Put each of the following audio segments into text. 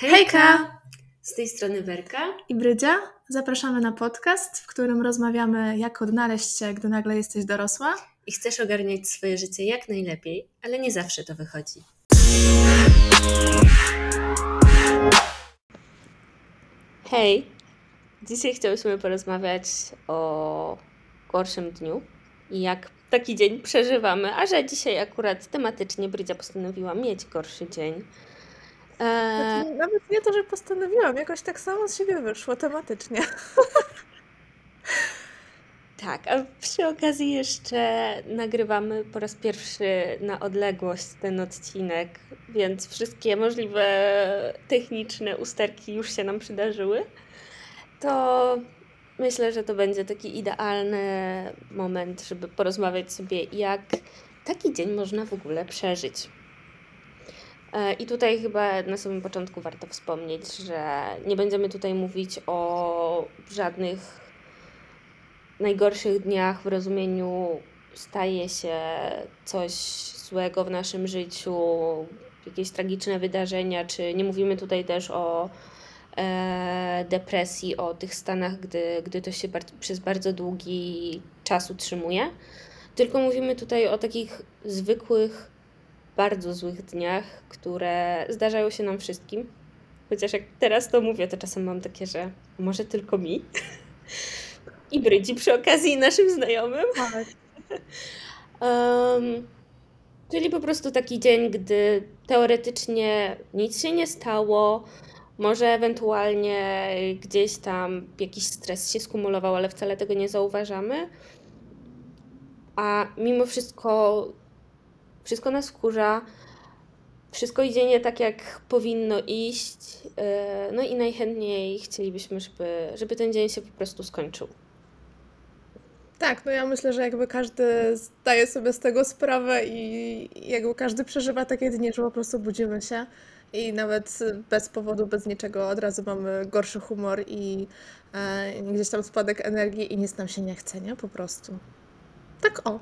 Hejka! Z tej strony Werka i Brydzia. Zapraszamy na podcast, w którym rozmawiamy, jak odnaleźć się, gdy nagle jesteś dorosła. I chcesz ogarniać swoje życie jak najlepiej, ale nie zawsze to wychodzi. Hej! Dzisiaj chciałyśmy porozmawiać o gorszym dniu i jak taki dzień przeżywamy, a że dzisiaj akurat tematycznie Brydzia postanowiła mieć gorszy dzień. Znaczy, nawet nie to, że postanowiłam, jakoś tak samo z siebie wyszło tematycznie. Tak, a przy okazji jeszcze nagrywamy po raz pierwszy na odległość ten odcinek, więc wszystkie możliwe techniczne usterki już się nam przydarzyły. To myślę, że to będzie taki idealny moment, żeby porozmawiać sobie, jak taki dzień można w ogóle przeżyć. E, I tutaj chyba na samym początku warto wspomnieć, że nie będziemy tutaj mówić o żadnych najgorszych dniach w rozumieniu staje się coś złego w naszym życiu, jakieś tragiczne wydarzenia, czy nie mówimy tutaj też o e, depresji, o tych stanach, gdy, gdy to się przez bardzo długi czas utrzymuje, tylko mówimy tutaj o takich zwykłych bardzo złych dniach, które zdarzają się nam wszystkim. Chociaż jak teraz to mówię, to czasem mam takie, że może tylko mi. I brydzi przy okazji naszym znajomym. Tak. um, czyli po prostu taki dzień, gdy teoretycznie nic się nie stało, może ewentualnie gdzieś tam jakiś stres się skumulował, ale wcale tego nie zauważamy. A mimo wszystko wszystko nas wkurza, wszystko idzie nie tak, jak powinno iść. E, no i najchętniej chcielibyśmy, żeby, żeby ten dzień się po prostu skończył. Tak, no ja myślę, że jakby każdy zdaje sobie z tego sprawę i jakby każdy przeżywa takie dni, że po prostu budzimy się i nawet bez powodu, bez niczego od razu mamy gorszy humor i e, gdzieś tam spadek energii i nic nam się nie chce, nie? Po prostu. Tak o,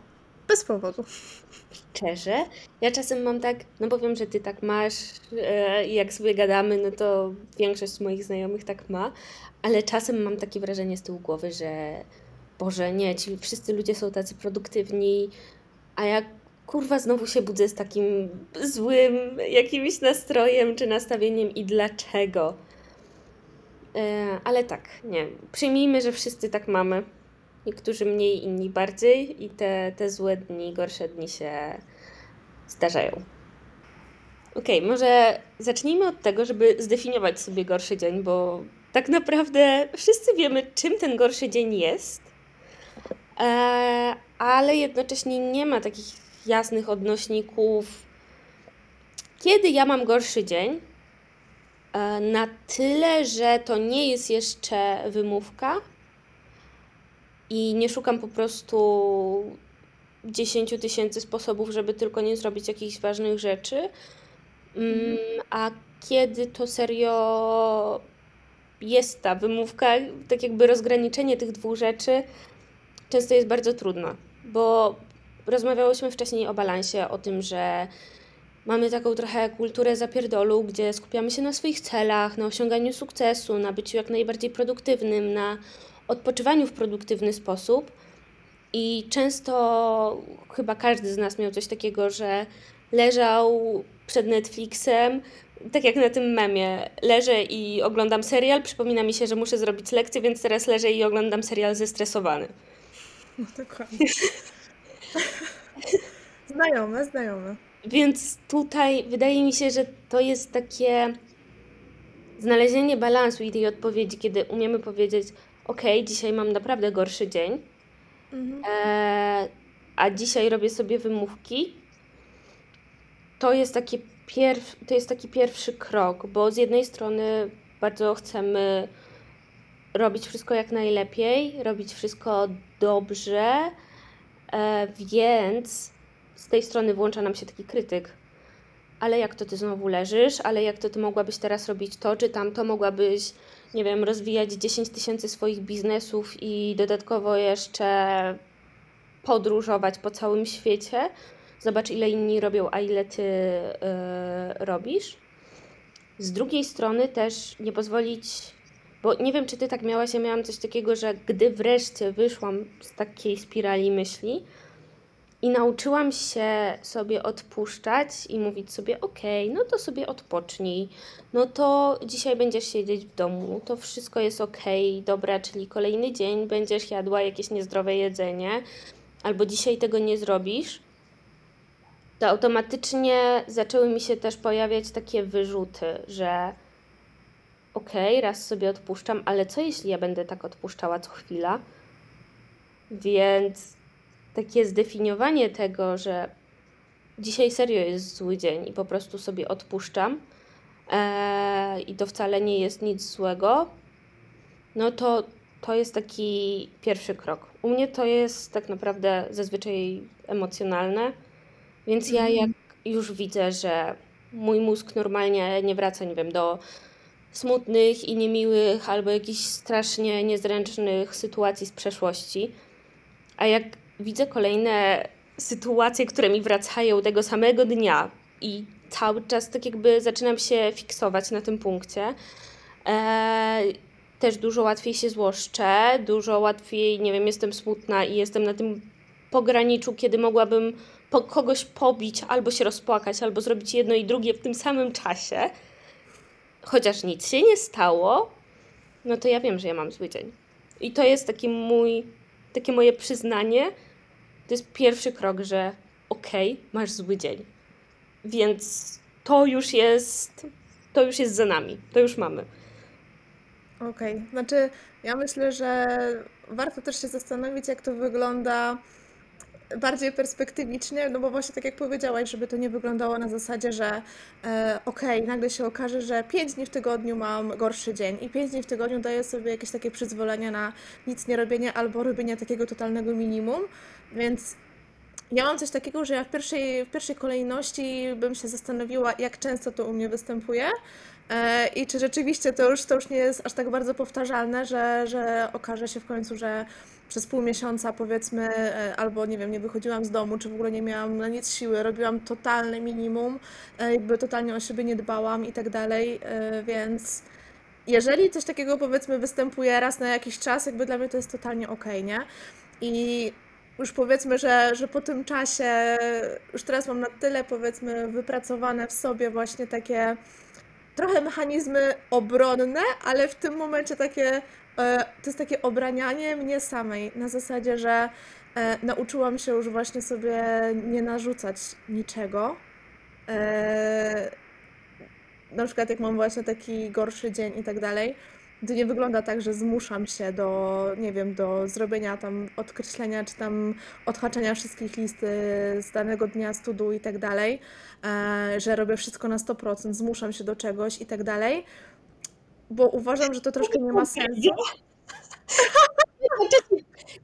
bez powodu. Szczerze, ja czasem mam tak, no powiem, że ty tak masz, e, jak sobie gadamy, no to większość moich znajomych tak ma, ale czasem mam takie wrażenie z tyłu głowy, że Boże, nie, ci wszyscy ludzie są tacy produktywni, a jak kurwa znowu się budzę z takim złym jakimś nastrojem czy nastawieniem i dlaczego. E, ale tak, nie, przyjmijmy, że wszyscy tak mamy. Niektórzy mniej, inni bardziej i te, te złe dni, gorsze dni się zdarzają. Okay, może zacznijmy od tego, żeby zdefiniować sobie gorszy dzień, bo tak naprawdę wszyscy wiemy, czym ten gorszy dzień jest, e, ale jednocześnie nie ma takich jasnych odnośników, kiedy ja mam gorszy dzień, e, na tyle, że to nie jest jeszcze wymówka, i nie szukam po prostu 10 tysięcy sposobów, żeby tylko nie zrobić jakichś ważnych rzeczy. Mm, a kiedy to serio jest ta wymówka, tak jakby rozgraniczenie tych dwóch rzeczy często jest bardzo trudne, bo rozmawiałyśmy wcześniej o balansie, o tym, że mamy taką trochę kulturę zapierdolu, gdzie skupiamy się na swoich celach, na osiąganiu sukcesu, na byciu jak najbardziej produktywnym, na odpoczywaniu w produktywny sposób. I często chyba każdy z nas miał coś takiego, że leżał przed Netflixem, tak jak na tym memie, leżę i oglądam serial, przypomina mi się, że muszę zrobić lekcję, więc teraz leżę i oglądam serial zestresowany. No dokładnie. znajome, znajome. Więc tutaj wydaje mi się, że to jest takie znalezienie balansu i tej odpowiedzi, kiedy umiemy powiedzieć, ok, dzisiaj mam naprawdę gorszy dzień, mhm. e, a dzisiaj robię sobie wymówki, to jest, taki pierw, to jest taki pierwszy krok, bo z jednej strony bardzo chcemy robić wszystko jak najlepiej, robić wszystko dobrze, e, więc z tej strony włącza nam się taki krytyk. Ale jak to ty znowu leżysz, ale jak to ty mogłabyś teraz robić to czy tamto, mogłabyś nie wiem, rozwijać 10 tysięcy swoich biznesów i dodatkowo jeszcze podróżować po całym świecie. Zobacz, ile inni robią, a ile ty yy, robisz. z drugiej strony też nie pozwolić, bo nie wiem, czy ty tak miałaś, ja miałam coś takiego, że gdy wreszcie wyszłam z takiej spirali myśli i nauczyłam się sobie odpuszczać i mówić sobie, okej, no to sobie odpocznij, no to dzisiaj będziesz siedzieć w domu, to wszystko jest okej, dobra, czyli kolejny dzień będziesz jadła jakieś niezdrowe jedzenie, albo dzisiaj tego nie zrobisz, to automatycznie zaczęły mi się też pojawiać takie wyrzuty, że okej, raz sobie odpuszczam, ale co jeśli ja będę tak odpuszczała co chwila? Więc takie zdefiniowanie tego, że dzisiaj serio jest zły dzień i po prostu sobie odpuszczam e, i to wcale nie jest nic złego, no to to jest taki pierwszy krok. U mnie to jest tak naprawdę zazwyczaj emocjonalne, więc ja jak już widzę, że mój mózg normalnie nie wraca, nie wiem, do smutnych i niemiłych albo jakichś strasznie niezręcznych sytuacji z przeszłości, a jak widzę kolejne sytuacje, które mi wracają tego samego dnia i cały czas tak jakby zaczynam się fiksować na tym punkcie, e, też dużo łatwiej się złoszczę, dużo łatwiej, nie wiem, jestem smutna i jestem na tym pograniczu, kiedy mogłabym po kogoś pobić, albo się rozpłakać, albo zrobić jedno i drugie w tym samym czasie, chociaż nic się nie stało, no to ja wiem, że ja mam zły dzień. I to jest taki mój, takie moje przyznanie. To jest pierwszy krok, że okej, okay, masz zły dzień. Więc to już jest, to już jest za nami, to już mamy. Okej, okay. znaczy ja myślę, że warto też się zastanowić, jak to wygląda bardziej perspektywicznie, no bo właśnie tak jak powiedziałaś, żeby to nie wyglądało na zasadzie, że e, okej, okay, nagle się okaże, że 5 dni w tygodniu mam gorszy dzień i 5 dni w tygodniu daję sobie jakieś takie przyzwolenie na nic nie robienie albo robienie takiego totalnego minimum, więc ja mam coś takiego, że ja w pierwszej, w pierwszej kolejności bym się zastanowiła, jak często to u mnie występuje, E, I czy rzeczywiście to już, to już nie jest aż tak bardzo powtarzalne, że, że okaże się w końcu, że przez pół miesiąca powiedzmy, e, albo nie wiem, nie wychodziłam z domu, czy w ogóle nie miałam na nic siły, robiłam totalne minimum, e, jakby totalnie o siebie nie dbałam i tak dalej, więc jeżeli coś takiego powiedzmy występuje raz na jakiś czas, jakby dla mnie to jest totalnie okej, nie? I już powiedzmy, że, że po tym czasie, już teraz mam na tyle powiedzmy wypracowane w sobie właśnie takie trochę mechanizmy obronne, ale w tym momencie takie, e, to jest takie obranianie mnie samej, na zasadzie, że e, nauczyłam się już właśnie sobie nie narzucać niczego. E, na przykład jak mam właśnie taki gorszy dzień i tak dalej, to nie wygląda tak, że zmuszam się do, nie wiem, do zrobienia tam odkreślenia, czy tam odhaczenia wszystkich listy z danego dnia, studu i tak dalej, e, że robię wszystko na 100%, zmuszam się do czegoś i tak dalej, bo uważam, że to troszkę nie ma sensu.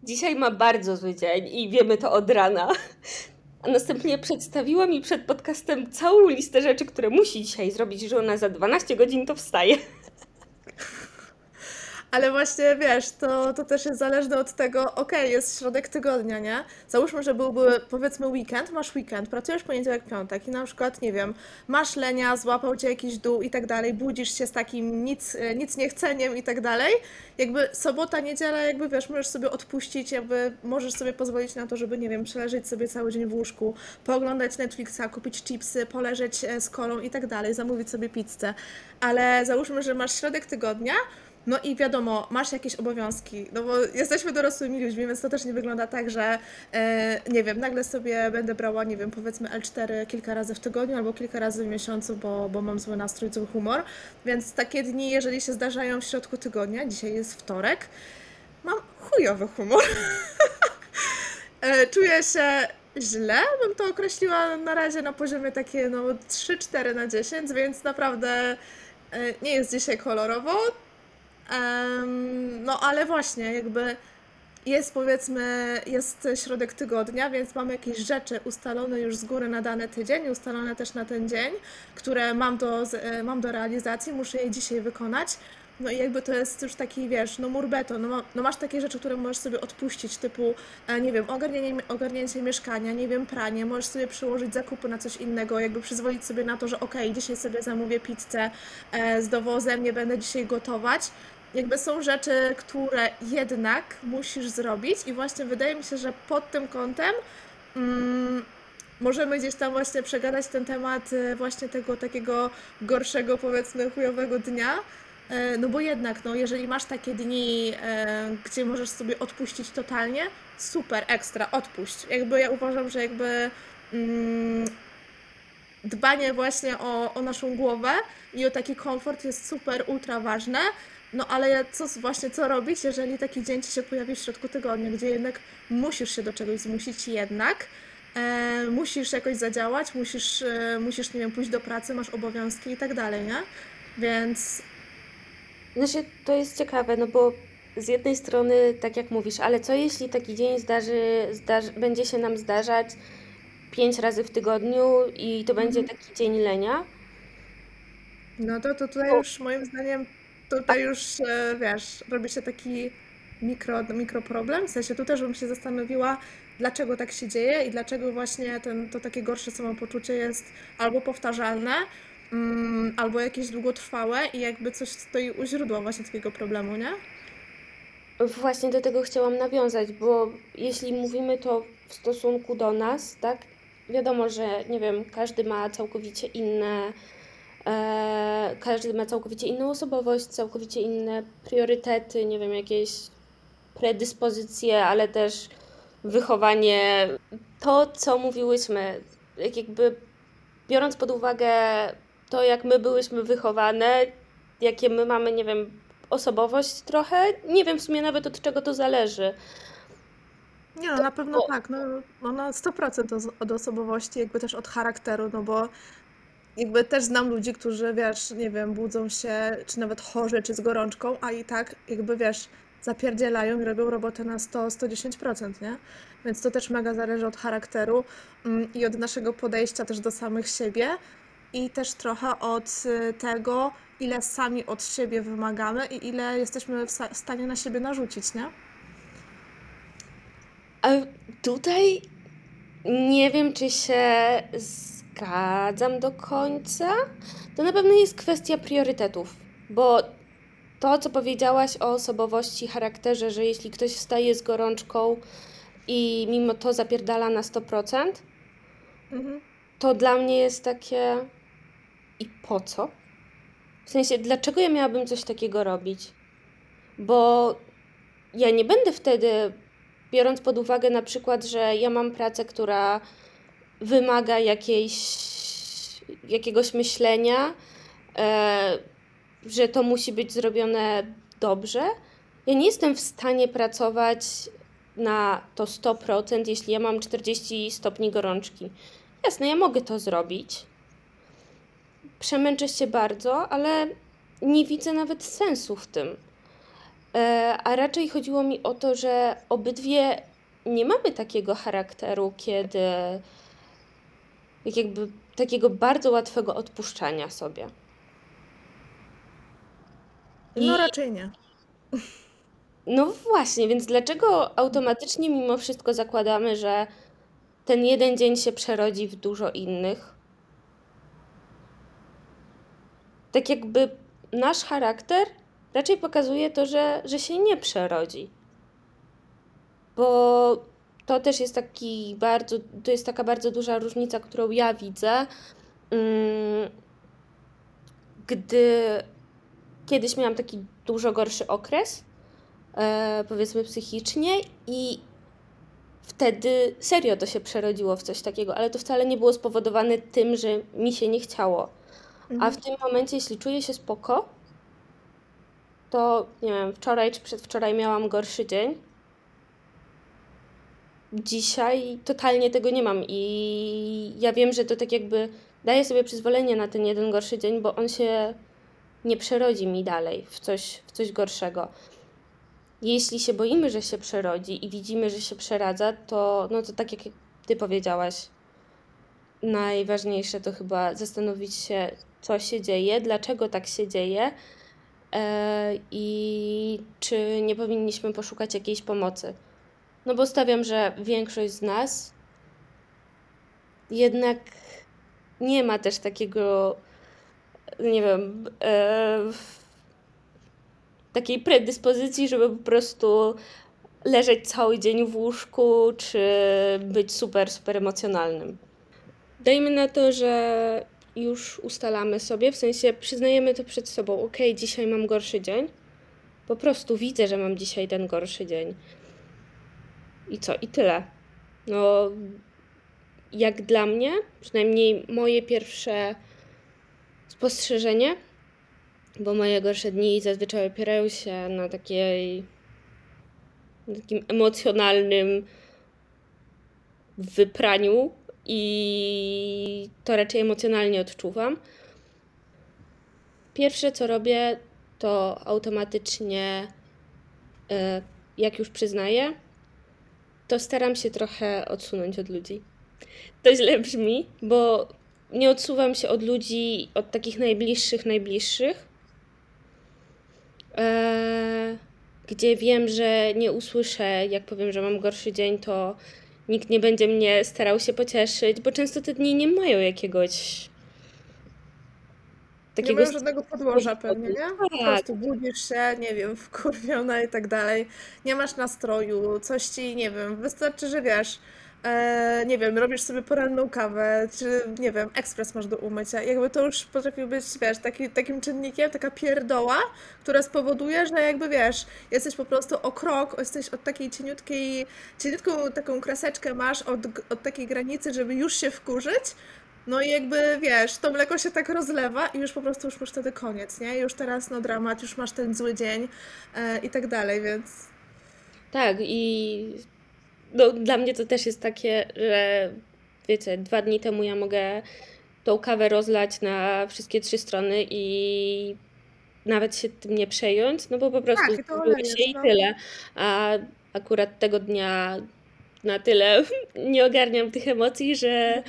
Dzisiaj ma bardzo zły dzień i wiemy to od rana. A następnie przedstawiła mi przed podcastem całą listę rzeczy, które musi dzisiaj zrobić, że ona za 12 godzin to wstaje. Ale właśnie wiesz, to, to też jest zależne od tego, okej, jest środek tygodnia, nie? Załóżmy, że byłby powiedzmy weekend, masz weekend, pracujesz poniedziałek, piątek i na przykład, nie wiem, masz lenia, złapał cię jakiś dół i tak dalej, budzisz się z takim nic, nic niechceniem i tak dalej. Jakby sobota, niedziela, jakby wiesz, możesz sobie odpuścić, jakby możesz sobie pozwolić na to, żeby, nie wiem, przeleżeć sobie cały dzień w łóżku, pooglądać Netflixa, kupić chipsy, poleżeć e, z kolą i tak dalej, zamówić sobie pizzę. Ale załóżmy, że masz środek tygodnia, no i wiadomo, masz jakieś obowiązki, no bo jesteśmy dorosłymi ludźmi, więc to też nie wygląda tak, że e, nie wiem, nagle sobie będę brała, nie wiem, powiedzmy L4 kilka razy w tygodniu albo kilka razy w miesiącu, bo, bo mam zły nastrój, zły humor. Więc takie dni, jeżeli się zdarzają w środku tygodnia, dzisiaj jest wtorek, mam chujowy humor. e, czuję się źle, bym to określiła na razie na poziomie takie no 3-4 na 10, więc naprawdę e, nie jest dzisiaj kolorowo no ale właśnie, jakby jest powiedzmy, jest środek tygodnia, więc mamy jakieś rzeczy ustalone już z góry na dany tydzień, ustalone też na ten dzień, które mam do, e, mam do realizacji, muszę je dzisiaj wykonać. No i jakby to jest już taki, wiesz, no mur beton, no, no masz takie rzeczy, które możesz sobie odpuścić, typu, e, nie wiem, ogarnienie, ogarnięcie mieszkania, nie wiem, pranie, możesz sobie przełożyć zakupy na coś innego, jakby przyzwolić sobie na to, że okej, dzisiaj sobie zamówię pizzę e, z dowozem, nie będę dzisiaj gotować. Jakby są rzeczy, które jednak musisz zrobić i właśnie wydaje mi się, że pod tym kątem mm, możemy gdzieś tam właśnie przegadać ten temat e, właśnie tego takiego gorszego, powiedzmy, chujowego dnia. E, No bo jednak, no, jeżeli masz takie dni, e, gdzie możesz sobie odpuścić totalnie, super, ekstra, odpuść. Jakby ja uważam, że jakby mm, dbanie właśnie o, o naszą głowę i o taki komfort jest super, ultra ważne. No ale co właśnie, co robić, jeżeli taki dzień ci się pojawi w środku tygodnia, gdzie jednak musisz się do czegoś zmusić jednak, e, musisz jakoś zadziałać, musisz, e, musisz, nie wiem, pójść do pracy, masz obowiązki i tak dalej, nie? Więc Znaczy, to jest ciekawe, no bo z jednej strony, tak jak mówisz, ale co jeśli taki dzień zdarzy, zdarzy, będzie się nam zdarzać pięć razy w tygodniu i to będzie mhm. taki dzień lenia? no to, to tutaj już moim zdaniem, tutaj już, e, wiesz, robi się taki mikro, mikro problem. W sensie tu też bym się zastanowiła, dlaczego tak się dzieje i dlaczego właśnie ten, to takie gorsze samopoczucie jest albo powtarzalne, mm, albo jakieś długotrwałe i jakby coś stoi u źródła właśnie takiego problemu, nie? Właśnie do tego chciałam nawiązać, bo jeśli mówimy to w stosunku do nas, tak? Wiadomo, że nie wiem, każdy ma całkowicie inne, e, każdy ma całkowicie inną osobowość, całkowicie inne priorytety, nie wiem, jakieś predyspozycje, ale też wychowanie. To, co mówiłyśmy, jak jakby biorąc pod uwagę to, jak my byłyśmy wychowane, jakie my mamy, nie wiem, osobowość trochę, nie wiem w sumie nawet od czego to zależy. Nie no, na pewno bo, tak, no, no na 100% od, osobowości, jakby też od charakteru, no bo jakby też znam ludzi, którzy, wiesz, nie wiem, budzą się, czy nawet chorzy, czy z gorączką, a i tak jakby, wiesz, zapierdzielają i robią robotę na 100-110%, nie? Więc to też mega zależy od charakteru mm, i od naszego podejścia też do samych siebie i też trochę od y, tego, ile sami od siebie wymagamy i ile jesteśmy w stanie na siebie narzucić, nie? A tutaj nie wiem, czy się zgadzam do końca. To na pewno jest kwestia priorytetów, bo to, co powiedziałaś o osobowości, charakterze, że jeśli ktoś wstaje z gorączką i mimo to zapierdala na 100%, Mhm. to dla mnie jest takie i po co? W sensie, dlaczego ja miałabym coś takiego robić? Bo ja nie będę wtedy, biorąc pod uwagę na przykład, że ja mam pracę, która wymaga jakiejś, jakiegoś myślenia, e, że to musi być zrobione dobrze. Ja nie jestem w stanie pracować na to 100%, jeśli ja mam 40 stopni gorączki. Jasne, ja mogę to zrobić. Przemęczę się bardzo, ale nie widzę nawet sensu w tym. E, a raczej chodziło mi o to, że obydwie nie mamy takiego charakteru, kiedy jak jakby takiego bardzo łatwego odpuszczania sobie. No I raczej nie. no właśnie, więc dlaczego automatycznie mimo wszystko zakładamy, że ten jeden dzień się przerodzi w dużo innych? Tak jakby nasz charakter raczej pokazuje to, że, że się nie przerodzi. Bo to też jest taki bardzo, to jest taka bardzo duża różnica, którą ja widzę, mm, gdy kiedyś miałam taki dużo gorszy okres, e, powiedzmy psychicznie, i wtedy serio to się przerodziło w coś takiego, ale to wcale nie było spowodowane tym, że mi się nie chciało. A w Mhm. tym momencie, jeśli czuję się spoko, to nie wiem, wczoraj czy przedwczoraj miałam gorszy dzień. Dzisiaj totalnie tego nie mam i ja wiem, że to tak jakby daję sobie przyzwolenie na ten jeden gorszy dzień, bo on się nie przerodzi mi dalej w coś, w coś gorszego. jeśli się boimy, że się przerodzi i widzimy, że się przeradza, to, no to tak jak ty powiedziałaś, najważniejsze to chyba zastanowić się, co się dzieje, dlaczego tak się dzieje i czy nie powinniśmy poszukać jakiejś pomocy. No bo stawiam, że większość z nas jednak nie ma też takiego, nie wiem, e, takiej predyspozycji, żeby po prostu leżeć cały dzień w łóżku, czy być super, super emocjonalnym. Dajmy na to, że już ustalamy sobie, w sensie przyznajemy to przed sobą, ok, dzisiaj mam gorszy dzień. Po prostu widzę, że mam dzisiaj ten gorszy dzień. I co? I tyle. No, jak dla mnie, przynajmniej moje pierwsze spostrzeżenie, bo moje gorsze dni zazwyczaj opierają się na takiej na takim emocjonalnym wypraniu i to raczej emocjonalnie odczuwam. Pierwsze co robię, to automatycznie, e, jak już przyznaję, to staram się trochę odsunąć od ludzi. To źle brzmi, bo nie odsuwam się od ludzi, od takich najbliższych, najbliższych, e, gdzie wiem, że nie usłyszę, jak powiem, że mam gorszy dzień, to nikt nie będzie mnie starał się pocieszyć, bo często te dni nie mają jakiegoś takiego... Nie mają żadnego podłoża pewnie, nie? Tak. Po prostu budzisz się, nie wiem, wkurwiona i tak dalej, nie masz nastroju, coś ci, nie wiem, wystarczy, że wiesz, e, nie wiem, robisz sobie poranną kawę, czy nie wiem, ekspres masz do umycia. Jakby to już potrafi być, wiesz, taki, takim czynnikiem, taka pierdoła, która spowoduje, że jakby wiesz, jesteś po prostu o krok, jesteś od takiej cieniutkiej, cieniutką taką kreseczkę masz od, od takiej granicy, żeby już się wkurzyć. No i jakby wiesz, to mleko się tak rozlewa i już po prostu już masz wtedy koniec, nie? Już teraz no dramat, już masz ten zły dzień e, i tak dalej, więc. Tak, i no, dla mnie to też jest takie, że wiecie, dwa dni temu ja mogę tą kawę rozlać na wszystkie trzy strony i nawet się tym nie przejąć, no bo po prostu Tak, to się i no. tyle. A akurat tego dnia na tyle nie ogarniam tych emocji, że,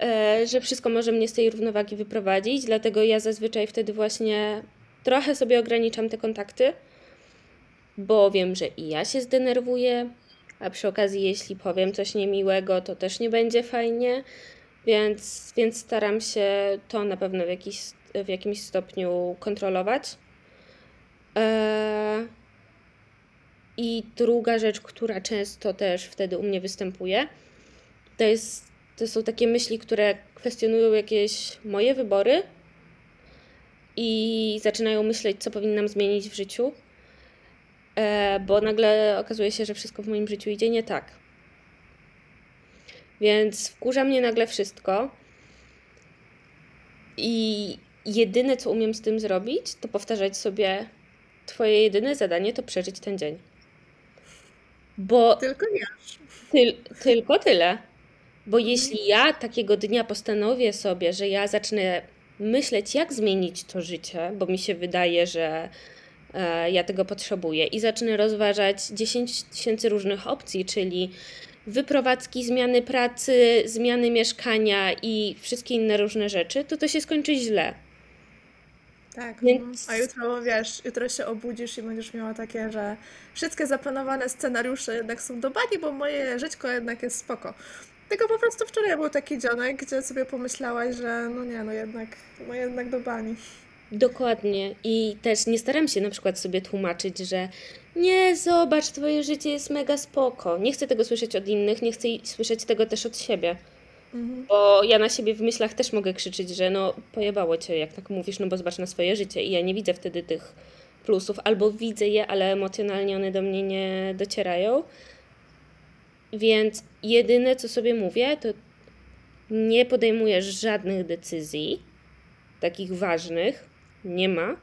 e, że wszystko może mnie z tej równowagi wyprowadzić, dlatego ja zazwyczaj wtedy właśnie trochę sobie ograniczam te kontakty, bo wiem, że i ja się zdenerwuję, a przy okazji, jeśli powiem coś niemiłego, to też nie będzie fajnie, więc, więc staram się to na pewno w, jakiś, w jakimś stopniu kontrolować. Eee, I druga rzecz, która często też wtedy u mnie występuje, to, jest, to są takie myśli, które kwestionują jakieś moje wybory i zaczynają myśleć, co powinnam zmienić w życiu bo nagle okazuje się, że wszystko w moim życiu idzie nie tak. Więc wkurza mnie nagle wszystko. I jedyne, co umiem z tym zrobić, to powtarzać sobie: Twoje jedyne zadanie to przeżyć ten dzień. Bo. Tylko tylko tyle. Bo jeśli ja takiego dnia postanowię sobie, że ja zacznę myśleć, jak zmienić to życie, bo mi się wydaje, że E, ja tego potrzebuję i zacznę rozważać 10 tysięcy różnych opcji, czyli wyprowadzki, zmiany pracy, zmiany mieszkania i wszystkie inne różne rzeczy, to to się skończy źle. Tak, Więc... a jutro wiesz, jutro się obudzisz i będziesz miała takie, że wszystkie zaplanowane scenariusze jednak są do bani, bo moje żyćko jednak jest spoko. Tylko po prostu wczoraj był taki dzionek, gdzie sobie pomyślałaś, że no nie, no jednak, no jednak do bani. Dokładnie. I też nie staram się na przykład sobie tłumaczyć, że nie, zobacz, twoje życie jest mega spoko. Nie chcę tego słyszeć od innych, nie chcę słyszeć tego też od siebie. Mhm. Bo ja na siebie w myślach też mogę krzyczeć, że no pojebało cię, jak tak mówisz, no bo zobacz na swoje życie. I ja nie widzę wtedy tych plusów, albo widzę je, ale emocjonalnie one do mnie nie docierają. Więc jedyne, co sobie mówię, to nie podejmujesz żadnych decyzji takich ważnych, nie ma.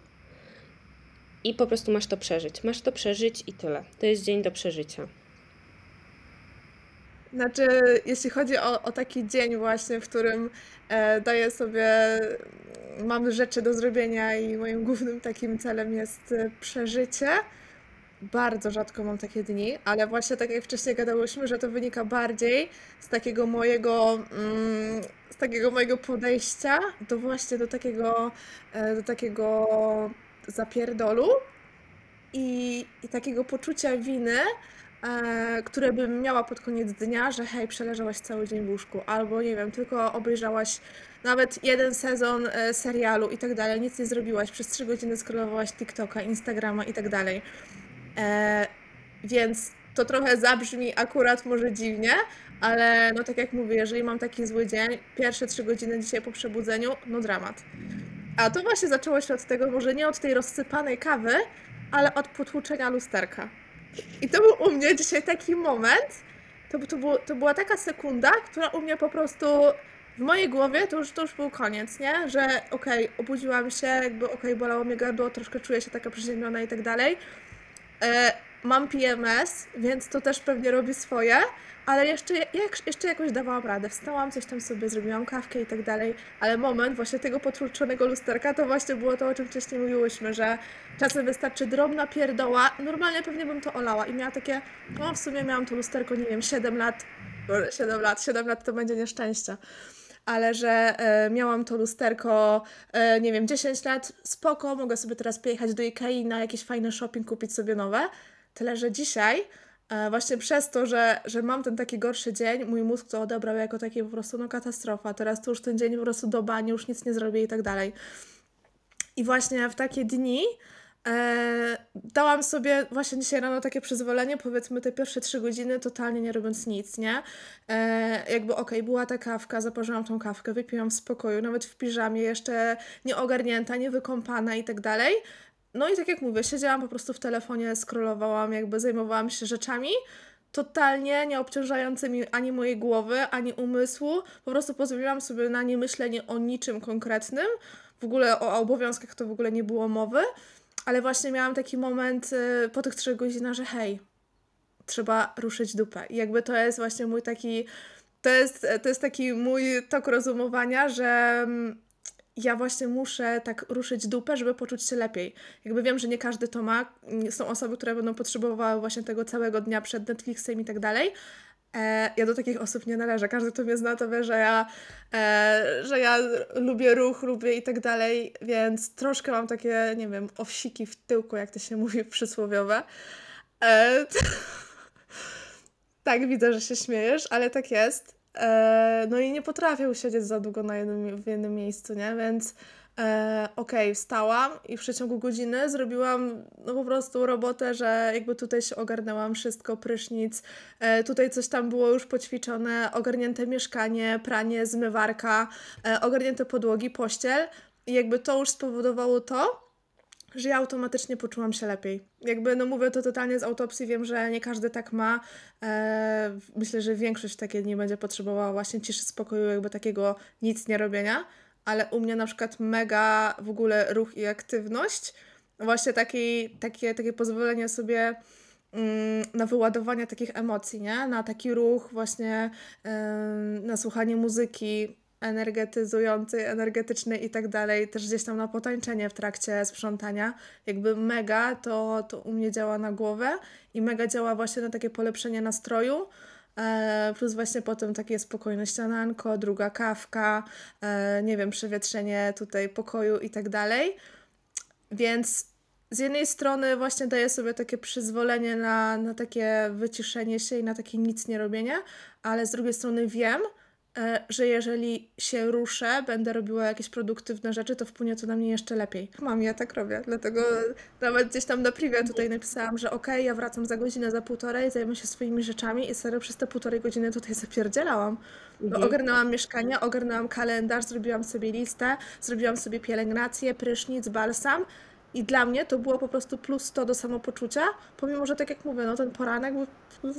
I po prostu masz to przeżyć. Masz to przeżyć i tyle. To jest dzień do przeżycia. Znaczy, jeśli chodzi o, o taki dzień właśnie, w którym e, daję sobie, mam rzeczy do zrobienia i moim głównym takim celem jest e, przeżycie, bardzo rzadko mam takie dni, ale właśnie tak jak wcześniej gadałyśmy, że to wynika bardziej z takiego mojego, mm, z takiego mojego podejścia do właśnie do takiego, e, do takiego zapierdolu i, i takiego poczucia winy, e, które bym miała pod koniec dnia, że hej, przeleżałaś cały dzień w łóżku, albo nie wiem, tylko obejrzałaś nawet jeden sezon e, serialu i tak dalej, nic nie zrobiłaś, przez trzy godziny scrollowałaś TikToka, Instagrama i tak dalej. E, więc to trochę zabrzmi akurat może dziwnie, ale no tak jak mówię, jeżeli mam taki zły dzień, pierwsze trzy godziny dzisiaj po przebudzeniu, no dramat. A to właśnie zaczęło się od tego, może nie od tej rozsypanej kawy, ale od potłuczenia lusterka. I to był u mnie dzisiaj taki moment, to, to, było, to była taka sekunda, która u mnie po prostu w mojej głowie to już, to już był koniec, nie? Że okej, okay, obudziłam się, jakby okej, okay, bolało mnie gardło, troszkę czuję się taka przeziębiona i tak dalej. E, mam PMS, więc to też pewnie robi swoje, ale jeszcze, jak, jeszcze jakoś dawałam radę. Wstałam, coś tam sobie zrobiłam, kawkę i tak dalej, ale moment właśnie tego potłuczonego lusterka to właśnie było to, o czym wcześniej mówiłyśmy, że czasem wystarczy drobna pierdoła. Normalnie pewnie bym to olała i miała takie, no w sumie miałam to lusterko, nie wiem, 7 lat, 7 lat, 7 lat to będzie nieszczęścia ale że e, miałam to lusterko, e, nie wiem, 10 lat, spoko, mogę sobie teraz pojechać do Ikei na jakiś fajny shopping, kupić sobie nowe. Tyle, że dzisiaj e, właśnie przez to, że, że mam ten taki gorszy dzień, mój mózg to odebrał jako taki po prostu no katastrofa. Teraz to już ten dzień po prostu do bani, już nic nie zrobię i tak dalej. I właśnie w takie dni E, dałam sobie właśnie dzisiaj rano takie przyzwolenie, powiedzmy te pierwsze trzy godziny totalnie nie robiąc nic, nie? E, jakby okej, okay, była ta kawka, zaparzyłam tą kawkę, wypiłam w spokoju, nawet w piżamie, jeszcze nie ogarnięta, nie wykąpana i tak dalej. No i tak jak mówię, siedziałam po prostu w telefonie, scrollowałam, jakby zajmowałam się rzeczami, totalnie nie obciążającymi ani mojej głowy, ani umysłu. Po prostu pozwoliłam sobie na nie myślenie o niczym konkretnym. W ogóle o obowiązkach to w ogóle nie było mowy ale właśnie miałam taki moment y, po tych trzech godzinach, że hej, trzeba ruszyć dupę. I jakby to jest właśnie mój taki, to jest, to jest taki mój tok rozumowania, że mm, ja właśnie muszę tak ruszyć dupę, żeby poczuć się lepiej. Jakby wiem, że nie każdy to ma. Są osoby, które będą potrzebowały właśnie tego całego dnia przed Netflixem i tak dalej, E, ja do takich osób nie należę. Każdy, kto mnie zna, to wie, że ja, e, że ja lubię ruch, lubię i tak dalej, więc troszkę mam takie, nie wiem, owsiki w tyłku, jak to się mówi przysłowiowe. E, tak, widzę, że się śmiejesz, ale tak jest. E, no i nie potrafię usiedzieć za długo na jednym, w jednym miejscu, nie? Więc e, okej, okay, wstałam i w przeciągu godziny zrobiłam no po prostu robotę, że jakby tutaj się ogarnęłam wszystko, prysznic, e, tutaj coś tam było już poćwiczone, ogarnięte mieszkanie, pranie, zmywarka, e, ogarnięte podłogi, pościel i jakby to już spowodowało to, że ja automatycznie poczułam się lepiej. Jakby, no mówię to totalnie z autopsji, wiem, że nie każdy tak ma. E, myślę, że większość takie dni będzie potrzebowała właśnie ciszy, spokoju, jakby takiego nic nie robienia ale u mnie na przykład mega w ogóle ruch i aktywność. Właśnie taki, takie, takie pozwolenie sobie mm, na wyładowanie takich emocji, nie? Na taki ruch, właśnie na słuchanie muzyki energetyzującej, energetycznej i tak dalej, też gdzieś tam na potańczenie w trakcie sprzątania. Jakby mega to, to u mnie działa na głowę i mega działa właśnie na takie polepszenie nastroju. E, plus właśnie potem takie spokojne śniadanko, druga kawka, e, nie wiem, przewietrzenie tutaj pokoju i tak dalej. Więc z jednej strony właśnie daję sobie takie przyzwolenie na, na takie wyciszenie się i na takie nic nie robienie, ale z drugiej strony wiem, że jeżeli się ruszę, będę robiła jakieś produktywne rzeczy, to wpłynie to na mnie jeszcze lepiej. Mam, ja tak robię, dlatego nawet gdzieś tam na privie tutaj napisałam, że okej, okay, ja wracam za godzinę, za półtorej, zajmę się swoimi rzeczami i serio przez te półtorej godziny tutaj zapierdzielałam. Mhm. Ogarnęłam mieszkanie, ogarnęłam kalendarz, zrobiłam sobie listę, zrobiłam sobie pielęgnację, prysznic, balsam i dla mnie to było po prostu plus 100 do samopoczucia, pomimo, że tak jak mówię, no ten poranek był,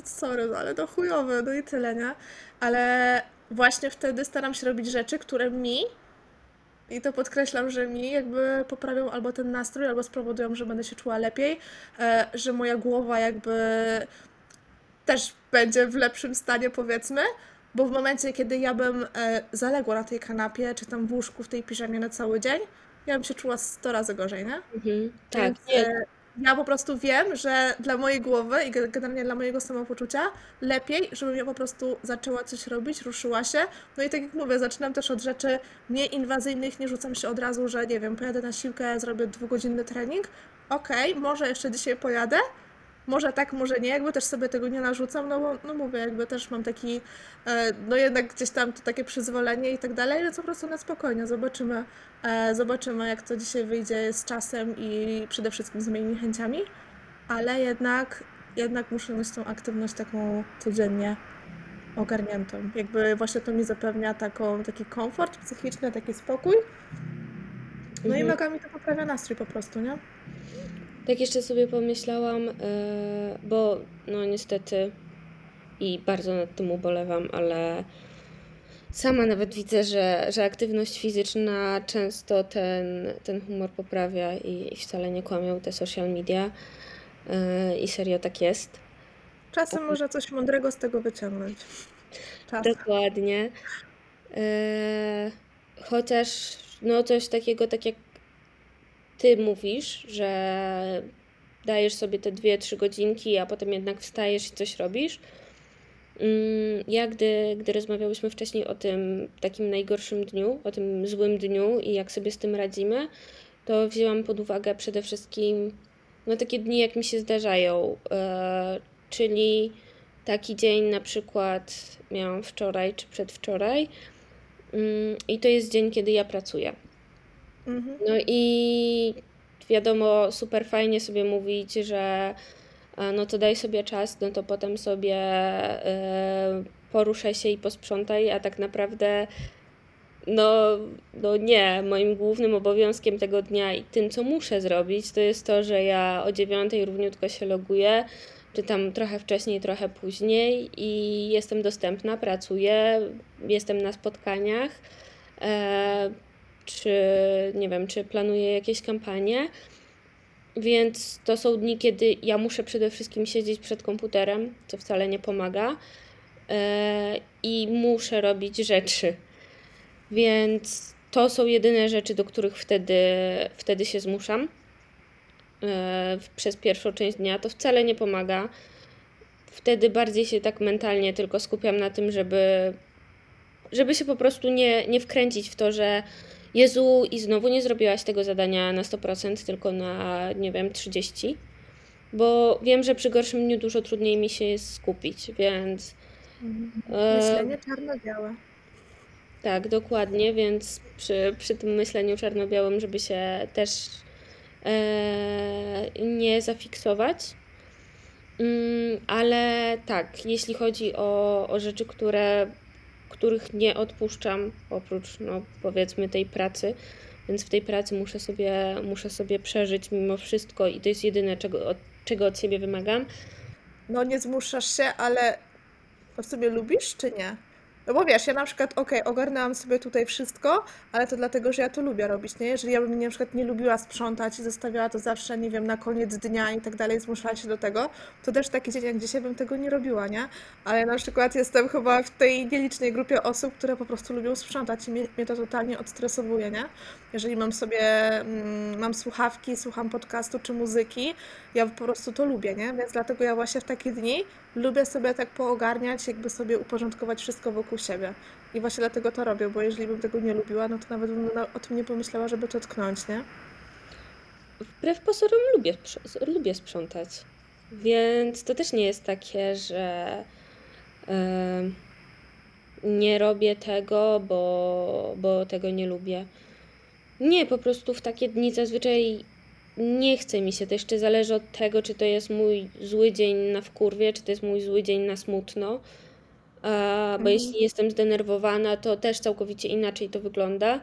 sorry, no ale to chujowe, no i tyle, nie? Ale właśnie wtedy staram się robić rzeczy, które mi, i to podkreślam, że mi jakby poprawią albo ten nastrój, albo spowodują, że będę się czuła lepiej, e, że moja głowa jakby też będzie w lepszym stanie, powiedzmy, bo w momencie, kiedy ja bym e, zaległa na tej kanapie, czy tam w łóżku, w tej piżamie na cały dzień, ja bym się czuła 100 razy gorzej, nie? Mhm, tak, nie, ja po prostu wiem, że dla mojej głowy i generalnie dla mojego samopoczucia lepiej, żebym ja po prostu zaczęła coś robić, ruszyła się. No i tak jak mówię, zaczynam też od rzeczy nieinwazyjnych, nie rzucam się od razu, że nie wiem, pojadę na siłkę, zrobię dwugodzinny trening. Okej, okay, może jeszcze dzisiaj pojadę, może tak, może nie, jakby też sobie tego nie narzucam, no bo no mówię, jakby też mam taki, e, no jednak gdzieś tam to takie przyzwolenie i tak dalej, więc po prostu na spokojnie zobaczymy, e, zobaczymy jak to dzisiaj wyjdzie z czasem i przede wszystkim z moimi chęciami, ale jednak, jednak muszę mieć tą aktywność taką codziennie ogarniętą. Jakby właśnie to mi zapewnia taką, taki komfort psychiczny, taki spokój. No i Mhm. mega mi to poprawia nastrój po prostu, nie? Tak jeszcze sobie pomyślałam, e, bo no niestety i bardzo nad tym ubolewam, ale sama nawet widzę, że, że aktywność fizyczna często ten, ten humor poprawia i, i wcale nie kłamią te social media. E, I serio tak jest. Czasem można coś mądrego z tego wyciągnąć. Czasem. Dokładnie. E, chociaż no coś takiego, tak jak ty mówisz, że dajesz sobie te dwie, trzy godzinki, a potem jednak wstajesz i coś robisz. Mm, ja, gdy, gdy rozmawiałyśmy wcześniej o tym takim najgorszym dniu, o tym złym dniu i jak sobie z tym radzimy, to wzięłam pod uwagę przede wszystkim no, takie dni, jak mi się zdarzają, e, czyli taki dzień na przykład miałam wczoraj czy przedwczoraj mm, i to jest dzień, kiedy ja pracuję. Mhm. No i wiadomo, super fajnie sobie mówić, że e, no to daj sobie czas, no to potem sobie e, poruszaj się i posprzątaj, a tak naprawdę no, no nie, moim głównym obowiązkiem tego dnia i tym, co muszę zrobić, to jest to, że ja o dziewiątej równiutko się loguję, czy tam trochę wcześniej, trochę później i jestem dostępna, pracuję, jestem na spotkaniach. E, czy nie wiem, czy planuję jakieś kampanie. Więc to są dni, kiedy ja muszę przede wszystkim siedzieć przed komputerem, co wcale nie pomaga, e, i muszę robić rzeczy. Więc to są jedyne rzeczy, do których wtedy, wtedy się zmuszam e, przez pierwszą część dnia. To wcale nie pomaga. Wtedy bardziej się tak mentalnie tylko skupiam na tym, żeby, żeby się po prostu nie, nie wkręcić w to, że Jezu, i znowu nie zrobiłaś tego zadania na 100%, tylko na, nie wiem, 30%, bo wiem, że przy gorszym dniu dużo trudniej mi się jest skupić, więc. Mhm. Myślenie czarno-białe. Tak, dokładnie, więc przy, przy tym myśleniu czarno-białym, żeby się też e, nie zafiksować. Mm, ale tak, jeśli chodzi o, o rzeczy, które których nie odpuszczam, oprócz no, powiedzmy tej pracy. Więc w tej pracy muszę sobie, muszę sobie przeżyć mimo wszystko i to jest jedyne, czego, od, czego od siebie wymagam. No nie zmuszasz się, ale w sobie lubisz czy nie? No bo wiesz, ja na przykład, okej, ogarnęłam sobie tutaj wszystko, ale to dlatego, że ja to lubię robić, nie? Jeżeli ja bym na przykład nie lubiła sprzątać i zostawiała to zawsze, nie wiem, na koniec dnia i tak dalej, zmuszała się do tego, to też taki dzień jak dzisiaj bym tego nie robiła, nie? Ale na przykład jestem chyba w tej nielicznej grupie osób, które po prostu lubią sprzątać i mnie, mnie to totalnie odstresowuje, nie? Jeżeli mam sobie, mm, mam słuchawki, słucham podcastu czy muzyki, ja po prostu to lubię, nie? Więc dlatego ja właśnie w takie dni lubię sobie tak poogarniać, jakby sobie uporządkować wszystko wokół siebie. I właśnie dlatego to robię, bo jeżeli bym tego nie lubiła, no to nawet bym o tym nie pomyślała, żeby to tknąć, nie? Wbrew pozorom lubię, lubię sprzątać. Więc to też nie jest takie, że yy, nie robię tego, bo, bo tego nie lubię. Nie, po prostu w takie dni zazwyczaj nie chce mi się. To jeszcze zależy od tego, czy to jest mój zły dzień na wkurwie, czy to jest mój zły dzień na smutno. Bo mhm. jeśli jestem zdenerwowana, to też całkowicie inaczej to wygląda.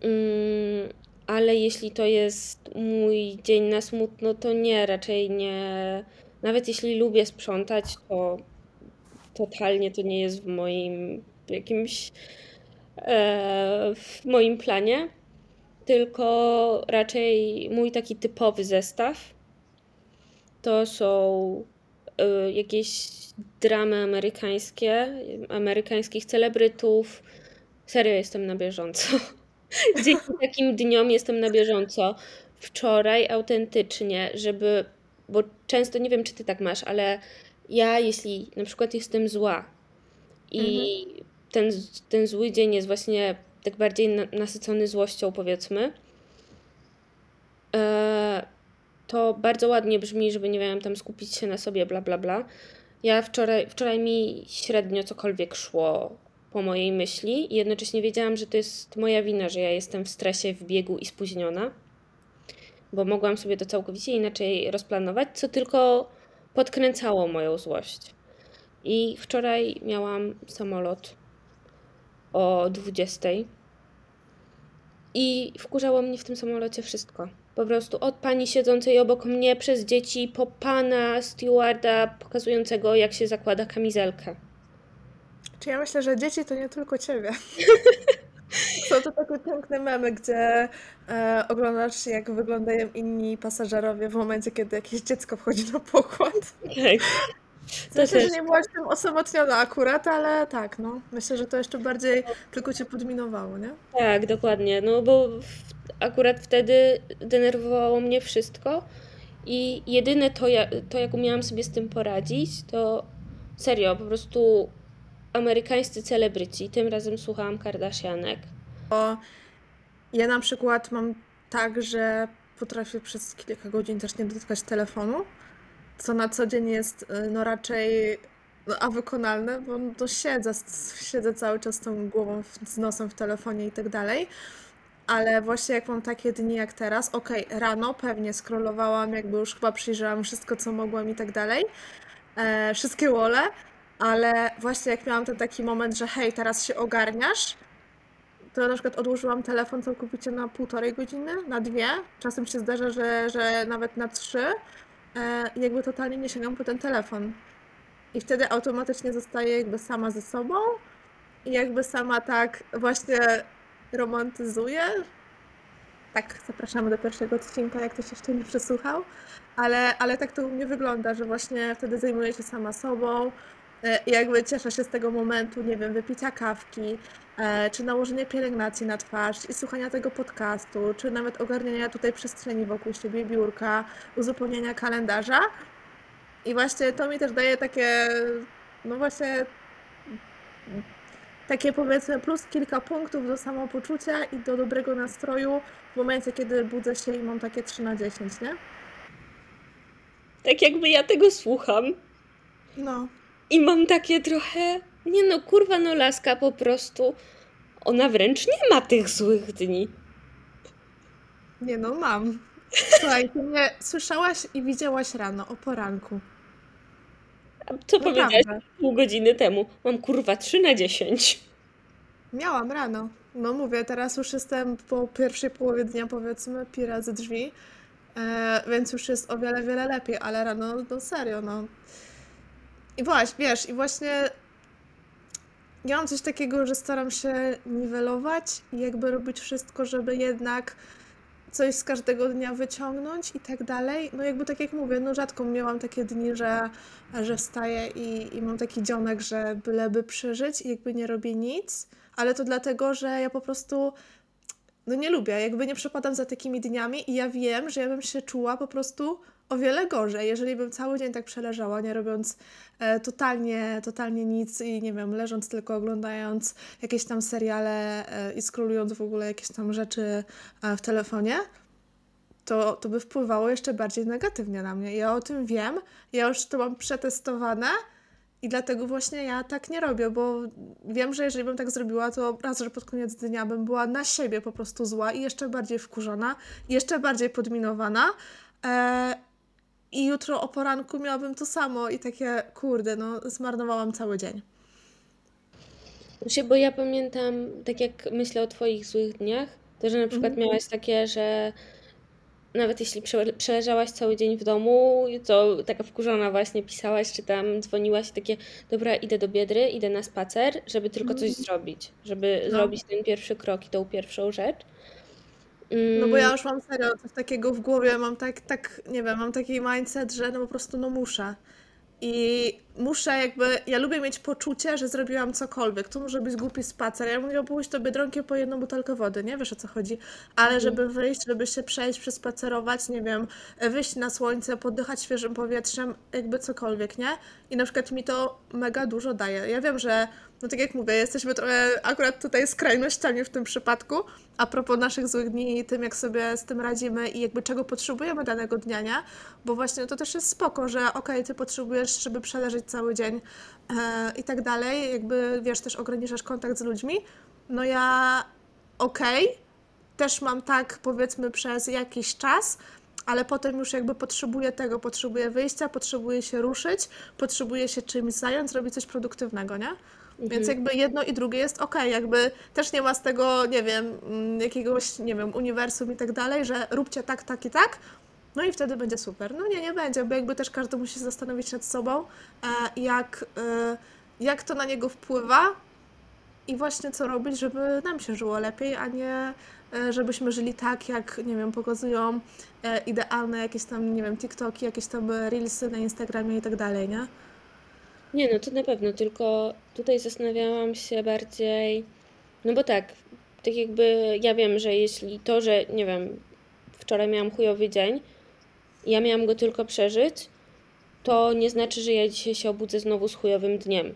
Mm, ale jeśli to jest mój dzień na smutno, to nie, raczej nie. Nawet jeśli lubię sprzątać, to totalnie to nie jest w moim jakimś e, w moim planie tylko raczej mój taki typowy zestaw to są jakieś dramy amerykańskie, amerykańskich celebrytów. Serio jestem na bieżąco. Dzięki takim dniom jestem na bieżąco. wczoraj autentycznie, żeby, bo często nie wiem, czy ty tak masz, ale ja jeśli na przykład jestem zła i Mhm. ten, ten zły dzień jest właśnie tak bardziej na, nasycony złością, powiedzmy, e, to bardzo ładnie brzmi, żeby nie wiem, tam skupić się na sobie, bla bla bla. Ja wczoraj, wczoraj mi średnio cokolwiek szło po mojej myśli i jednocześnie wiedziałam, że to jest moja wina, że ja jestem w stresie, w biegu i spóźniona, bo mogłam sobie to całkowicie inaczej rozplanować, co tylko podkręcało moją złość. I wczoraj miałam samolot o 20 i wkurzało mnie w tym samolocie wszystko. Po prostu od pani siedzącej obok mnie, przez dzieci, po pana stewarda pokazującego, jak się zakłada kamizelkę. Czy ja myślę, że dzieci to nie tylko ciebie. Są to takie piękne memy, gdzie e, oglądasz, jak wyglądają inni pasażerowie w momencie, kiedy jakieś dziecko wchodzi na pokład. Tak. To że też. nie byłaś tym osamotniona akurat, ale tak, no. Myślę, że to jeszcze bardziej tylko cię podminowało, nie? Tak, dokładnie. No bo akurat wtedy denerwowało mnie wszystko i jedyne to, ja, to, jak umiałam sobie z tym poradzić, to serio, po prostu amerykańscy celebryci. Tym razem słuchałam Kardashianek. Ja na przykład mam tak, że potrafię przez kilka godzin też nie dotykać telefonu, co na co dzień jest y, no raczej no, a wykonalne, bo no, to siedzę, siedzę cały czas tą głową, z nosem w telefonie i tak dalej. Ale właśnie jak mam takie dni jak teraz, okej, rano pewnie scrollowałam, jakby już chyba przyjrzałam wszystko, co mogłam i tak dalej, e, wszystkie wole, ale właśnie jak miałam ten taki moment, że hej, teraz się ogarniasz, to na przykład odłożyłam telefon całkowicie na półtorej godziny, na dwie. Czasem się zdarza, że, że nawet na trzy. E, jakby totalnie nie sięgam po ten telefon. I wtedy automatycznie zostaję jakby sama ze sobą i jakby sama tak właśnie romantyzuję. Tak, zapraszamy do pierwszego odcinka, jak ktoś jeszcze nie przesłuchał. Ale, ale tak to u mnie wygląda, że właśnie wtedy zajmuję się sama sobą. E, jakby cieszę się z tego momentu, nie wiem, wypicia kawki, e, czy nałożenie pielęgnacji na twarz i słuchania tego podcastu, czy nawet ogarniania tutaj przestrzeni wokół siebie, biurka, uzupełnienia kalendarza. I właśnie to mi też daje takie, no właśnie, takie powiedzmy plus kilka punktów do samopoczucia i do dobrego nastroju w momencie, kiedy budzę się i mam takie 3 na 10, nie? Tak jakby ja tego słucham No. I mam takie trochę, nie no, kurwa no laska po prostu, ona wręcz nie ma tych złych dni. Nie no, mam. Słuchaj, ty mnie słyszałaś i widziałaś rano o poranku. A co powiedziałaś Naprawdę. pół godziny temu? Mam kurwa 3 na 10. Miałam rano. No mówię, teraz już jestem po pierwszej połowie dnia, powiedzmy, pi razy drzwi, e, więc już jest o wiele, wiele lepiej, ale rano, no serio, no. I właśnie, wiesz, i właśnie ja mam coś takiego, że staram się niwelować i jakby robić wszystko, żeby jednak coś z każdego dnia wyciągnąć i tak dalej. No jakby tak jak mówię, no rzadko miałam takie dni, że, że wstaję i, i mam taki dzionek, że byleby przeżyć i jakby nie robię nic, ale to dlatego, że ja po prostu no nie lubię, jakby nie przepadam za takimi dniami i ja wiem, że ja bym się czuła po prostu o wiele gorzej, jeżeli bym cały dzień tak przeleżała, nie robiąc e, totalnie, totalnie nic i nie wiem, leżąc tylko oglądając jakieś tam seriale e, i scrollując w ogóle jakieś tam rzeczy e, w telefonie, to, to by wpływało jeszcze bardziej negatywnie na mnie. Ja o tym wiem, ja już to mam przetestowane i dlatego właśnie ja tak nie robię, bo wiem, że jeżeli bym tak zrobiła, to raz, że pod koniec dnia bym była na siebie po prostu zła i jeszcze bardziej wkurzona, jeszcze bardziej podminowana. I jutro o poranku miałabym to samo i takie, kurde, no zmarnowałam cały dzień. Się, bo ja pamiętam, tak jak myślę o twoich złych dniach, to że na przykład Mhm. miałaś takie, że nawet jeśli prze- przeleżałaś cały dzień w domu, to taka wkurzona właśnie pisałaś, czy tam dzwoniłaś i takie, dobra, idę do Biedry, idę na spacer, żeby tylko coś Mhm. zrobić, żeby No. zrobić ten pierwszy krok i tą pierwszą rzecz. No bo ja Mm, już mam serio coś takiego w głowie, mam tak, tak, nie wiem, mam taki mindset, że no po prostu no muszę. i muszę jakby, ja lubię mieć poczucie, że zrobiłam cokolwiek. To może być głupi spacer. Ja mówię, pójść do Biedronki po jedną butelkę wody, nie? Wiesz o co chodzi. Ale Mhm. żeby wyjść, żeby się przejść, przespacerować, nie wiem, wyjść na słońce, poddychać świeżym powietrzem, jakby cokolwiek, nie? I na przykład mi to mega dużo daje. Ja wiem, że, no tak jak mówię, jesteśmy trochę akurat tutaj skrajnościami w tym przypadku, a propos naszych złych dni i tym, jak sobie z tym radzimy i jakby czego potrzebujemy danego dnia, nie? Bo właśnie to też jest spoko, że okej, ty potrzebujesz, żeby przeleżeć cały dzień e, i tak dalej, jakby wiesz, też ograniczasz kontakt z ludźmi. No ja okej, też mam tak powiedzmy przez jakiś czas, ale potem już jakby potrzebuję tego, potrzebuję wyjścia, potrzebuję się ruszyć, potrzebuję się czymś zająć, zrobić coś produktywnego, nie? Więc jakby jedno i drugie jest ok, jakby też nie ma z tego, nie wiem, mm, jakiegoś, nie wiem, uniwersum i tak dalej, że róbcie tak, tak i tak, no i wtedy będzie super. No nie, nie będzie, bo jakby też każdy musi się zastanowić nad sobą, e, jak, e, jak to na niego wpływa i właśnie co robić, żeby nam się żyło lepiej, a nie e, żebyśmy żyli tak, jak, nie wiem, pokazują idealne jakieś tam, nie wiem, TikToki, jakieś tam Reelsy na Instagramie i tak dalej, nie? Nie, no to na pewno, tylko tutaj zastanawiałam się bardziej, no bo tak, tak jakby ja wiem, że jeśli to, że nie wiem, wczoraj miałam chujowy dzień, ja miałam go tylko przeżyć, to nie znaczy, że ja dzisiaj się obudzę znowu z chujowym dniem.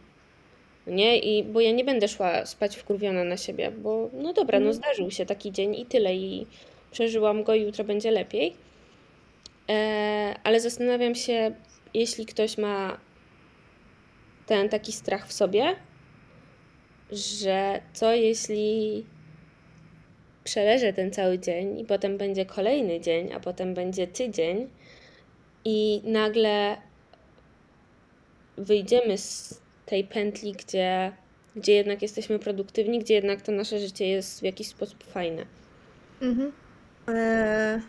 Nie? I bo ja nie będę szła spać wkurwiona na siebie, bo no dobra, no Mhm. zdarzył się taki dzień i tyle, i przeżyłam go i jutro będzie lepiej. E, ale zastanawiam się, jeśli ktoś ma ten taki strach w sobie, że co jeśli przeleżę ten cały dzień i potem będzie kolejny dzień, a potem będzie tydzień i nagle wyjdziemy z tej pętli, gdzie, gdzie jednak jesteśmy produktywni, gdzie jednak to nasze życie jest w jakiś sposób fajne. Mhm. E,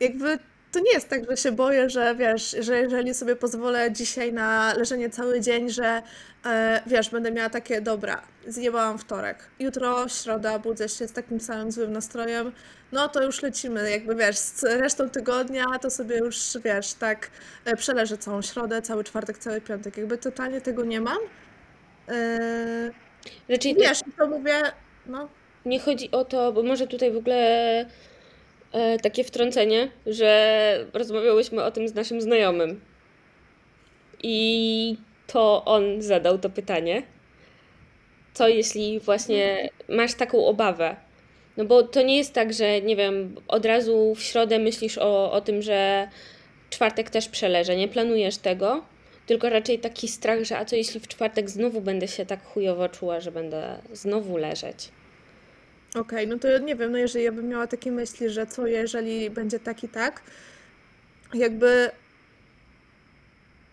jakby to nie jest tak, że się boję, że wiesz, że jeżeli sobie pozwolę dzisiaj na leżenie cały dzień, że e, wiesz, będę miała takie, dobra, zjebałam wtorek, jutro środa, budzę się z takim samym złym nastrojem, no to już lecimy, jakby wiesz, z resztą tygodnia to sobie już, wiesz, tak e, przeleżę całą środę, cały czwartek, cały piątek, jakby totalnie tego nie mam. E, Raczej też wiesz, i to mówię, no, nie chodzi o to, bo może tutaj w ogóle e, takie wtrącenie, że rozmawiałyśmy o tym z naszym znajomym. I to on zadał to pytanie. Co jeśli właśnie masz taką obawę? No bo to nie jest tak, że nie wiem, od razu w środę myślisz o, o tym, że czwartek też przeleżę, nie planujesz tego, tylko raczej taki strach, że a co jeśli w czwartek znowu będę się tak chujowo czuła, że będę znowu leżeć. Okej, no to nie wiem, no jeżeli ja bym miała takie myśli, że co jeżeli będzie tak i tak, jakby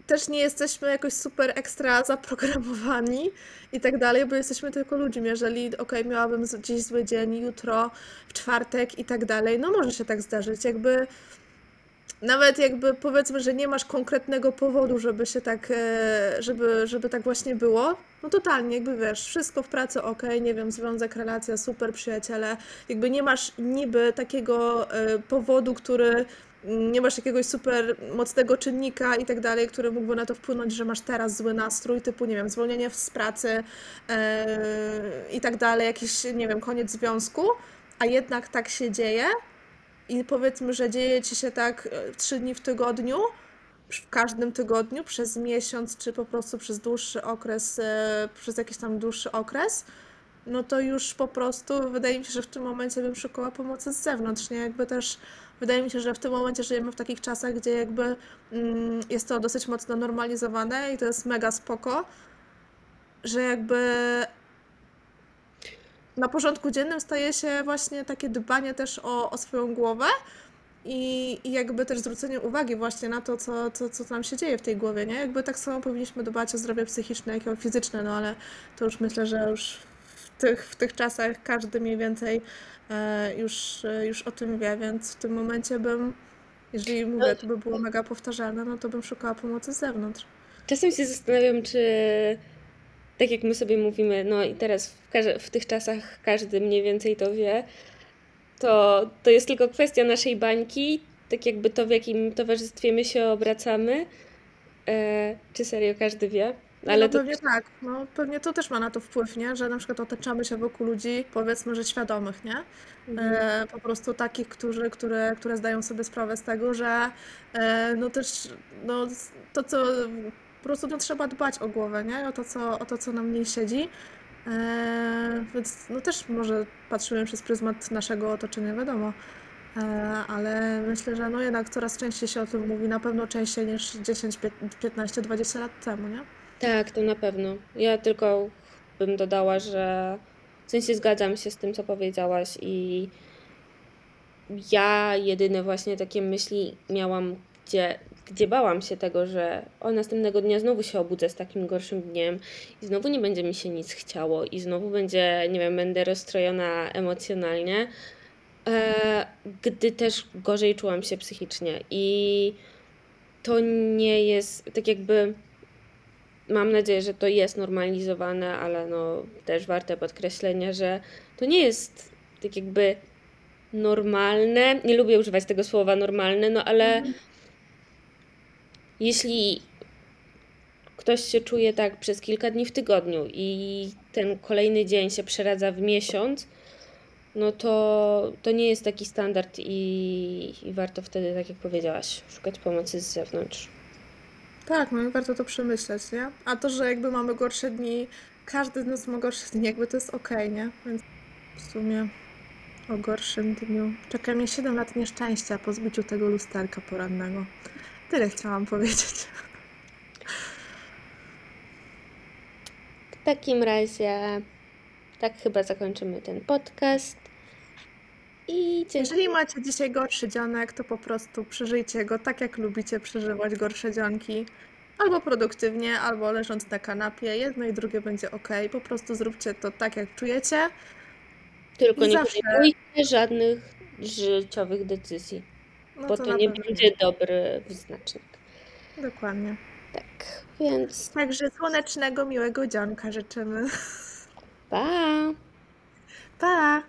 też nie jesteśmy jakoś super ekstra zaprogramowani i tak dalej, bo jesteśmy tylko ludźmi. Jeżeli, okej, miałabym dziś zły dzień, jutro, w czwartek i tak dalej, no może się tak zdarzyć. Jakby nawet jakby powiedzmy, że nie masz konkretnego powodu, żeby się tak, e, żeby, żeby tak właśnie było, no totalnie, jakby wiesz, wszystko w pracy ok, nie wiem, związek, relacja, super, przyjaciele, jakby nie masz niby takiego e, powodu, który, mm, nie masz jakiegoś super mocnego czynnika i tak dalej, który mógłby na to wpłynąć, że masz teraz zły nastrój, typu, nie wiem, zwolnienie z pracy e, i tak dalej, jakiś, nie wiem, koniec związku, a jednak tak się dzieje, i powiedzmy, że dzieje ci się tak e, trzy dni w tygodniu, w każdym tygodniu, przez miesiąc, czy po prostu przez dłuższy okres, e, przez jakiś tam dłuższy okres, no to już po prostu wydaje mi się, że w tym momencie bym szukała pomocy z zewnątrz, nie? Jakby też wydaje mi się, że w tym momencie żyjemy w takich czasach, gdzie jakby mm, jest to dosyć mocno normalizowane i to jest mega spoko, że jakby na porządku dziennym staje się właśnie takie dbanie też o, o swoją głowę i, i jakby też zwrócenie uwagi właśnie na to, co, co, co tam się dzieje w tej głowie, nie? Jakby tak samo powinniśmy dbać o zdrowie psychiczne, jak i o fizyczne, no ale to już myślę, że już w tych, w tych czasach każdy mniej więcej e, już, już o tym wie, więc w tym momencie bym, jeżeli mówię, to by było mega powtarzalne, no to bym szukała pomocy z zewnątrz. Czasem się zastanawiam, czy tak jak my sobie mówimy, no i teraz w, w tych czasach każdy mniej więcej to wie, to, to jest tylko kwestia naszej bańki, tak jakby to, w jakim towarzystwie my się obracamy, E, czy serio każdy wie? Ale no to pewnie tak. No, pewnie to też ma na to wpływ, nie? Że na przykład otaczamy się wokół ludzi, powiedzmy, że świadomych, nie? Mhm. E, po prostu takich, którzy, które, które zdają sobie sprawę z tego, że e, no też no, to, co po prostu no, trzeba dbać o głowę, nie? O to, co, o to, co nam niej siedzi. E, więc no też może patrzymy przez pryzmat naszego otoczenia, wiadomo. E, ale myślę, że no jednak coraz częściej się o tym mówi, na pewno częściej niż 10, 15, 20 lat temu, nie? tak, to na pewno. Ja tylko bym dodała, że w sensie zgadzam się z tym, co powiedziałaś i ja jedyne właśnie takie myśli miałam, gdzie, gdzie bałam się tego, że o następnego dnia znowu się obudzę z takim gorszym dniem i znowu nie będzie mi się nic chciało i znowu będzie, nie wiem, będę rozstrojona emocjonalnie, e, gdy też gorzej czułam się psychicznie i to nie jest tak jakby. Mam nadzieję, że to jest normalizowane, ale no też warte podkreślenia, że to nie jest tak jakby normalne. Nie lubię używać tego słowa normalne, no ale jeśli ktoś się czuje tak przez kilka dni w tygodniu i ten kolejny dzień się przeradza w miesiąc, no to, to nie jest taki standard i, i warto wtedy, tak jak powiedziałaś, szukać pomocy z zewnątrz. Tak, no i warto to przemyśleć, nie? A to, że jakby mamy gorsze dni, każdy z nas ma gorsze dni, jakby to jest okej, nie? Więc w sumie o gorszym dniu. Czeka mnie 7 lat nieszczęścia po zbiciu tego lusterka porannego. Tyle chciałam powiedzieć. W takim razie tak chyba zakończymy ten podcast. I dziękuję. Jeżeli macie dzisiaj gorszy dzionek, to po prostu przeżyjcie go tak, jak lubicie przeżywać gorsze dzionki. Albo produktywnie, albo leżąc na kanapie. Jedno i drugie będzie ok. Po prostu zróbcie to tak, jak czujecie. Tylko I nie zawsze- podejmujcie żadnych życiowych decyzji, No bo to to nie pewno będzie dobry wyznacznik. Dokładnie. Tak, więc Także słonecznego, miłego dzionka życzymy. pa! Pa!